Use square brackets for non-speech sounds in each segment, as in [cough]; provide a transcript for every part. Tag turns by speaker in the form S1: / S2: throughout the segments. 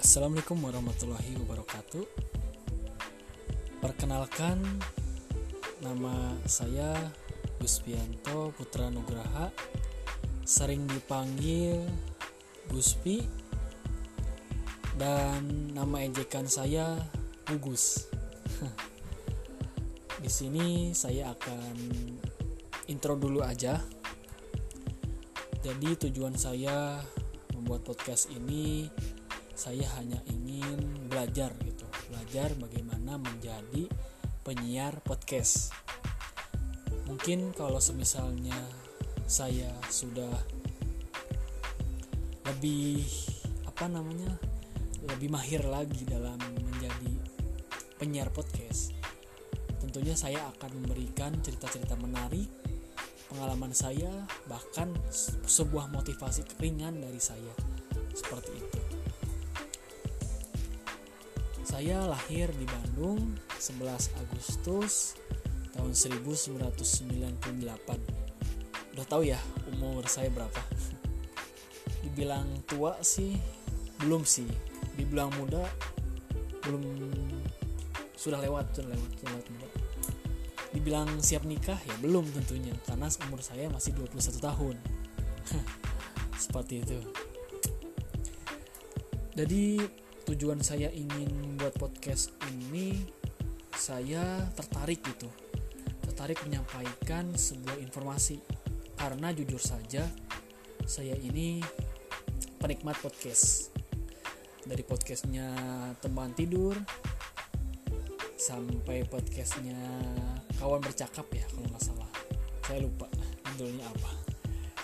S1: Assalamualaikum warahmatullahi wabarakatuh. Perkenalkan, nama saya Guspianto Putra Nugraha, sering dipanggil Guspi, dan nama ejekan saya Gugus. [laughs] Di sini saya akan intro dulu aja. Jadi tujuan saya membuat podcast ini saya hanya ingin belajar gitu. Belajar bagaimana menjadi penyiar podcast. Mungkin kalau semisalnya saya sudah lebih apa namanya lebih mahir lagi dalam menjadi penyiar podcast tentunya saya akan memberikan cerita-cerita menarik pengalaman saya bahkan sebuah motivasi keringan dari saya. Seperti itu saya lahir di Bandung 11 Agustus tahun 1998. Udah tahu ya umur saya berapa? [laughs] Dibilang tua sih belum sih. Dibilang muda belum sudah lewat, sudah lewat, sudah lewat muda. Dibilang siap nikah ya belum tentunya karena umur saya masih 21 tahun. [laughs] Seperti itu. Jadi tujuan saya ingin membuat podcast ini saya tertarik gitu. Tertarik menyampaikan sebuah informasi. Karena jujur saja saya ini penikmat podcast. Dari podcastnya teman tidur sampai podcastnya kawan bercakap ya kalau nggak salah. Saya lupa judulnya apa.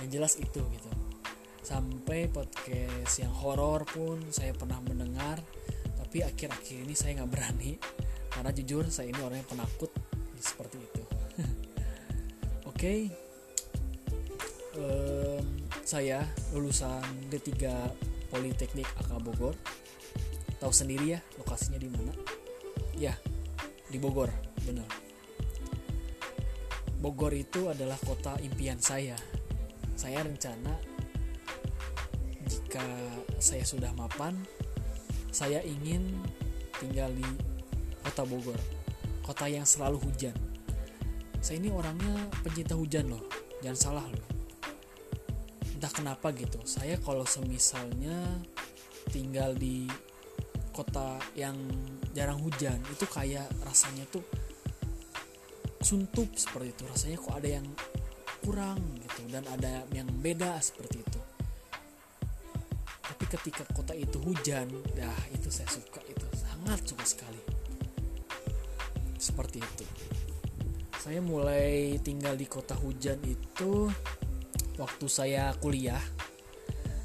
S1: Yang jelas itu gitu sampai podcast yang horor pun saya pernah mendengar tapi akhir-akhir ini saya nggak berani. Karena jujur saya ini orang yang penakut seperti itu. [laughs] Oke. Okay. um, saya lulusan D3 Politeknik AK Bogor. Tahu sendiri ya lokasinya di mana? Ya di Bogor benar. Bogor itu adalah kota impian saya. Saya rencana jika saya sudah mapan, saya ingin tinggal di kota Bogor, kota yang selalu hujan. Saya ini orangnya pencinta hujan loh, jangan salah loh. Entah kenapa gitu, saya kalau semisalnya tinggal di kota yang jarang hujan, itu kayak rasanya tuh suntup seperti itu. Rasanya kok ada yang kurang gitu dan ada yang beda seperti itu tapi ketika kota itu hujan dah itu saya suka itu sangat suka sekali. Seperti itu. Saya mulai tinggal di kota hujan itu waktu saya kuliah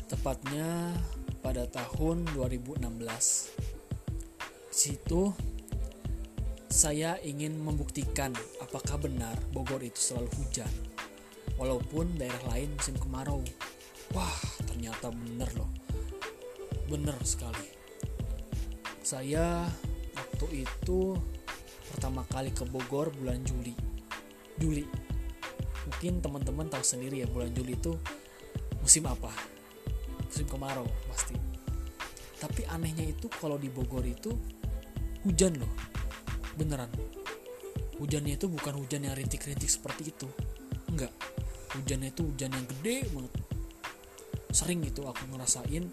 S1: tepatnya pada tahun 2016 situ saya ingin membuktikan apakah benar Bogor itu selalu hujan walaupun daerah lain musim kemarau. Wah ternyata bener loh bener sekali. Saya waktu itu pertama kali ke Bogor bulan Juli. Juli. Mungkin teman-teman tahu sendiri ya bulan Juli itu musim apa? Musim kemarau pasti. Tapi anehnya itu kalau di Bogor itu hujan loh. Beneran. Hujannya itu bukan hujan yang rintik-rintik seperti itu. Enggak. Hujannya itu hujan yang gede banget. Sering gitu aku ngerasain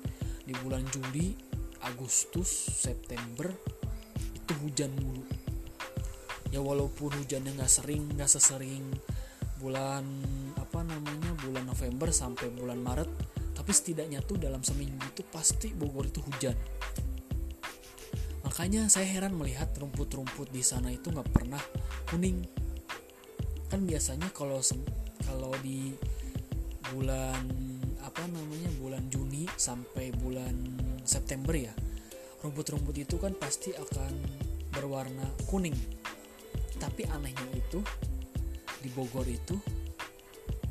S1: di bulan Juli Agustus September itu hujan mulu. Ya walaupun hujannya nggak sering nggak sesering bulan apa namanya bulan November sampai bulan Maret tapi setidaknya tuh dalam seminggu itu pasti Bogor itu hujan. Makanya saya heran melihat rumput-rumput di sana itu nggak pernah kuning. Kan biasanya kalau kalau di bulan apa namanya bulan Juni sampai bulan September ya. Rumput-rumput itu kan pasti akan berwarna kuning. Tapi anehnya itu di Bogor itu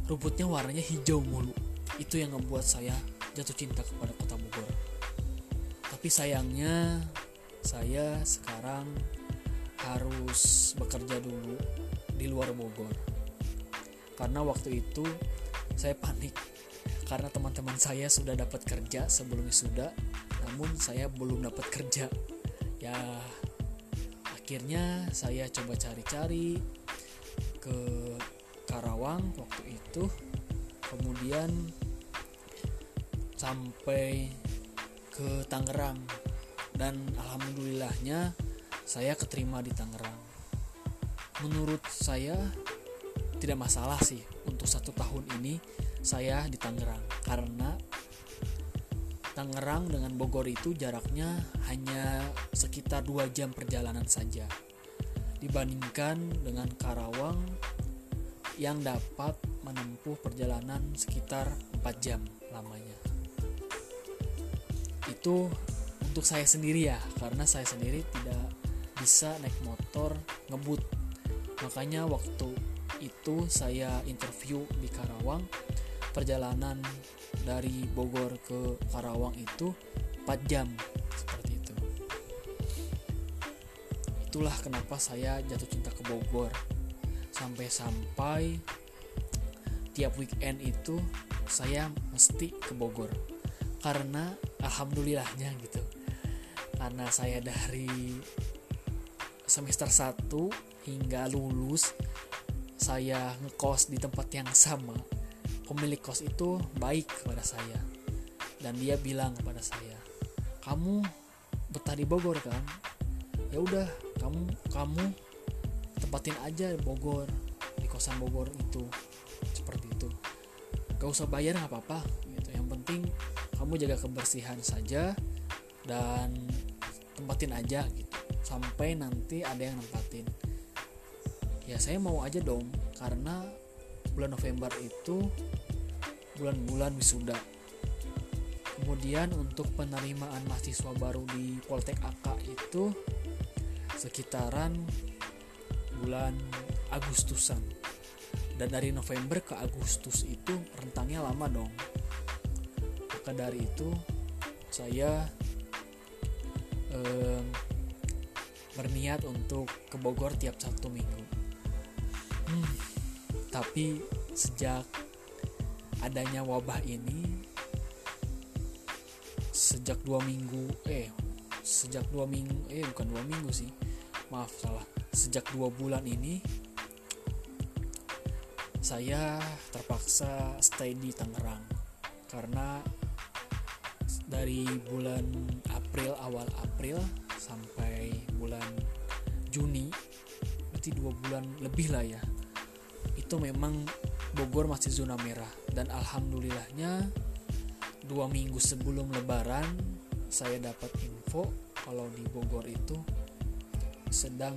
S1: rumputnya warnanya hijau mulu. Itu yang membuat saya jatuh cinta kepada kota Bogor. Tapi sayangnya saya sekarang harus bekerja dulu di luar Bogor. Karena waktu itu saya panik karena teman-teman saya sudah dapat kerja sebelum sudah, namun saya belum dapat kerja. Ya akhirnya saya coba cari-cari ke Karawang waktu itu. Kemudian sampai ke Tangerang. Dan alhamdulillahnya saya keterima di Tangerang. Menurut saya tidak masalah sih untuk satu tahun ini saya di Tangerang. Karena Tangerang dengan Bogor itu jaraknya hanya sekitar dua jam perjalanan saja. Dibandingkan dengan Karawang yang dapat menempuh perjalanan sekitar 4 jam lamanya. Itu untuk saya sendiri ya karena saya sendiri tidak bisa naik motor ngebut. Makanya waktu itu saya interview di Karawang. Perjalanan dari Bogor ke Karawang itu 4 jam seperti itu. Itulah kenapa saya jatuh cinta ke Bogor. Sampai-sampai tiap weekend itu saya mesti ke Bogor. Karena alhamdulillahnya gitu. Karena saya dari semester 1 hingga lulus saya ngekos di tempat yang sama pemilik kos itu baik kepada saya dan dia bilang kepada saya kamu betah di Bogor kan? Ya udah kamu kamu tempatin aja di Bogor di kosan Bogor itu. Seperti itu. Gak usah bayar nggak apa-apa gitu. Yang penting kamu jaga kebersihan saja dan tempatin aja gitu. Sampai nanti ada yang nempatin ya saya mau aja dong karena bulan November itu bulan-bulan wisuda. Kemudian untuk penerimaan mahasiswa baru di Poltek AK itu sekitaran bulan Agustusan. Dan dari November ke Agustus itu rentangnya lama dong. Maka dari itu saya eh, berniat untuk ke Bogor tiap Sabtu Minggu Hmm, tapi sejak adanya wabah ini, sejak dua minggu, eh, sejak dua minggu, eh bukan dua minggu sih, maaf salah, sejak dua bulan ini, saya terpaksa stay di Tangerang. Karena dari bulan April awal April sampai bulan Juni berarti dua bulan lebih lah ya itu memang Bogor masih zona merah. Dan alhamdulillahnya dua minggu sebelum lebaran saya dapat info kalau di Bogor itu sedang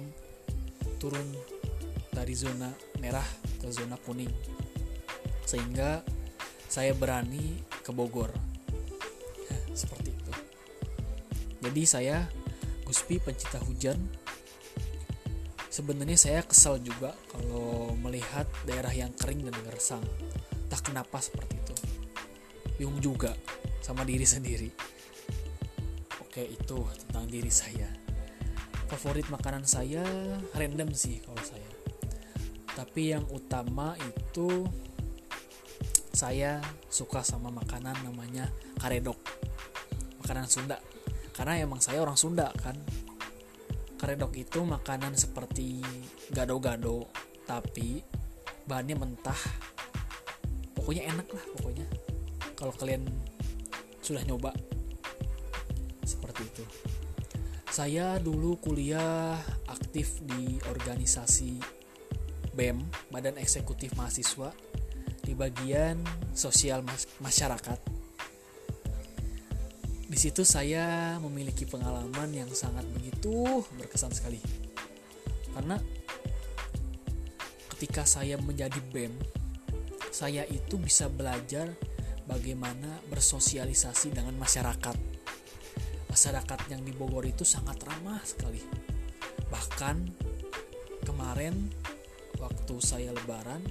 S1: turun dari zona merah ke zona kuning. Sehingga saya berani ke Bogor. Ya, seperti itu. Jadi saya Guspi pencinta hujan sebenarnya saya kesal juga kalau melihat daerah yang kering dan gersang. Tak kenapa seperti itu. Bingung juga sama diri sendiri. Oke itu tentang diri saya. Favorit makanan saya random sih kalau saya. Tapi yang utama itu saya suka sama makanan namanya karedok. Makanan Sunda. Karena emang saya orang Sunda kan karedok itu makanan seperti gado-gado tapi bahannya mentah. Pokoknya enak lah pokoknya. Kalau kalian sudah nyoba seperti itu. Saya dulu kuliah aktif di organisasi BEM Badan Eksekutif Mahasiswa di bagian sosial masyarakat situ saya memiliki pengalaman yang sangat begitu berkesan sekali. Karena ketika saya menjadi BEM, saya itu bisa belajar bagaimana bersosialisasi dengan masyarakat. Masyarakat yang di Bogor itu sangat ramah sekali. Bahkan kemarin waktu saya lebaran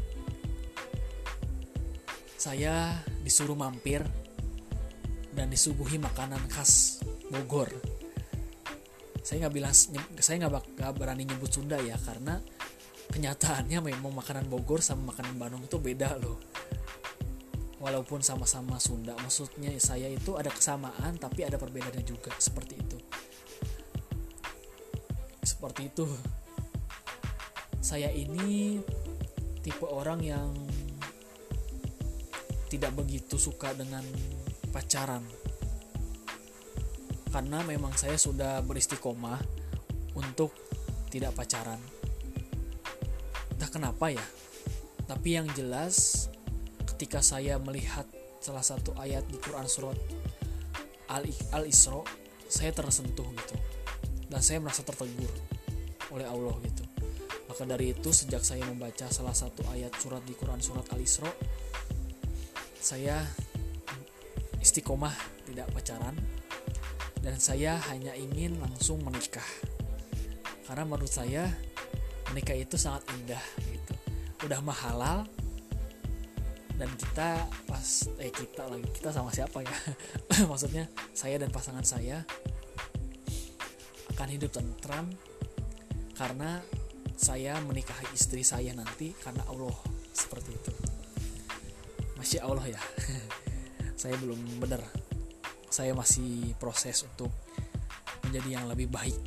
S1: saya disuruh mampir dan disuguhi makanan khas Bogor. Saya nggak bilang, saya nggak berani nyebut Sunda ya karena kenyataannya memang makanan Bogor sama makanan Bandung itu beda loh. walaupun sama-sama Sunda maksudnya saya itu ada kesamaan tapi ada perbedaannya juga seperti itu seperti itu saya ini tipe orang yang tidak begitu suka dengan pacaran. Karena memang saya sudah beristiqomah untuk tidak pacaran. Entah kenapa ya tapi yang jelas ketika saya melihat salah satu ayat di Quran surat Al-Isra saya tersentuh gitu. Dan saya merasa tertegur oleh Allah gitu. Maka dari itu sejak saya membaca salah satu ayat surat di Quran surat Al-Isra saya istiqomah tidak pacaran. Dan saya hanya ingin langsung menikah. Karena menurut saya menikah itu sangat indah gitu. Udah mahalal dan kita pas eh kita lagi kita sama siapa ya? [laughs] Maksudnya saya dan pasangan saya akan hidup tentram karena saya menikahi istri saya nanti karena Allah seperti itu. Masih Allah ya [laughs] saya belum benar saya masih proses untuk menjadi yang lebih baik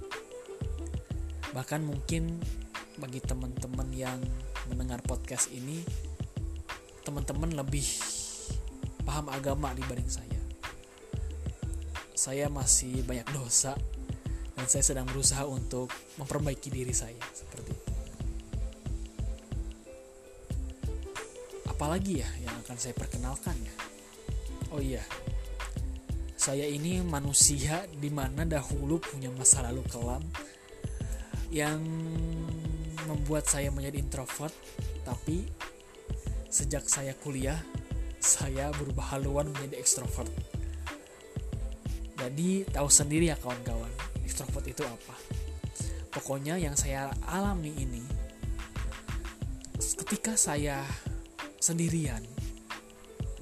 S1: bahkan mungkin bagi teman-teman yang mendengar podcast ini teman-teman lebih paham agama dibanding saya. Saya masih banyak dosa dan saya sedang berusaha untuk memperbaiki diri saya seperti itu. Apalagi ya yang akan saya perkenalkan ya? Oh iya, saya ini manusia di mana dahulu punya masa lalu kelam yang membuat saya menjadi introvert, tapi Sejak saya kuliah, saya berubah haluan menjadi ekstrovert. Jadi tahu sendiri ya kawan-kawan, ekstrovert itu apa. Pokoknya yang saya alami ini, ketika saya sendirian,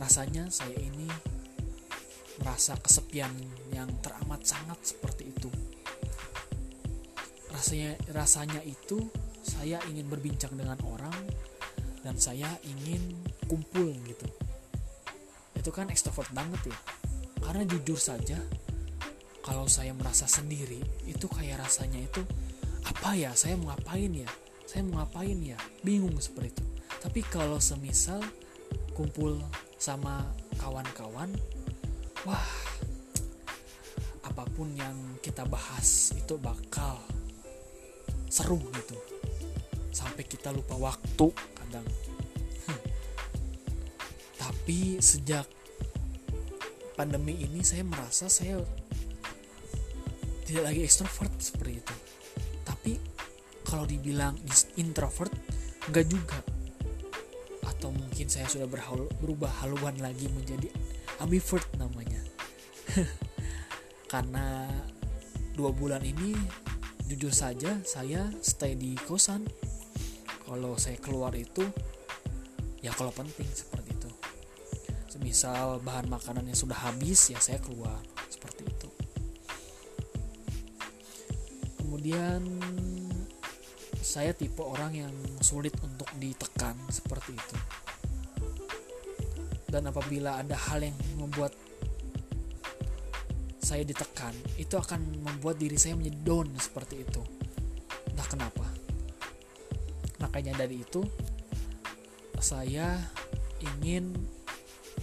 S1: rasanya saya ini merasa kesepian yang teramat sangat seperti itu. Rasanya rasanya itu saya ingin berbincang dengan orang dan saya ingin kumpul gitu. Itu kan ekstrovert banget ya. Karena jujur saja kalau saya merasa sendiri itu kayak rasanya itu apa ya saya mau ngapain ya? Saya mau ngapain ya? Bingung seperti itu. Tapi kalau semisal kumpul sama kawan-kawan wah apa pun yang kita bahas itu bakal seru gitu. Sampai kita lupa waktu kadang. Tapi sejak pandemi ini saya merasa saya tidak lagi ekstrovert seperti itu. Tapi kalau dibilang introvert enggak juga atau mungkin saya sudah berhalu, berubah haluan lagi menjadi ambivert namanya. [laughs] Karena dua bulan ini jujur saja saya stay di kosan. Kalau saya keluar itu ya kalau penting seperti itu. Semisal bahan makanan yang sudah habis ya saya keluar seperti itu. Kemudian saya tipe orang yang sulit untuk ditekan seperti itu. Dan apabila ada hal yang membuat saya ditekan itu akan membuat diri saya menjadi down seperti itu. Entah kenapa. Makanya dari itu saya ingin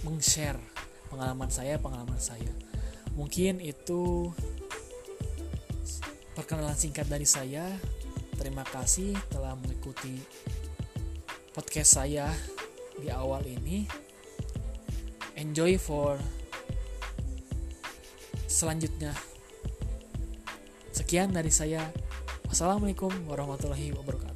S1: meng-share pengalaman saya pengalaman saya. Mungkin itu perkenalan singkat dari saya terima kasih telah mengikuti podcast saya di awal ini. Enjoy for selanjutnya. Sekian dari saya. Wassalamualaikum warahmatullahi wabarakatuh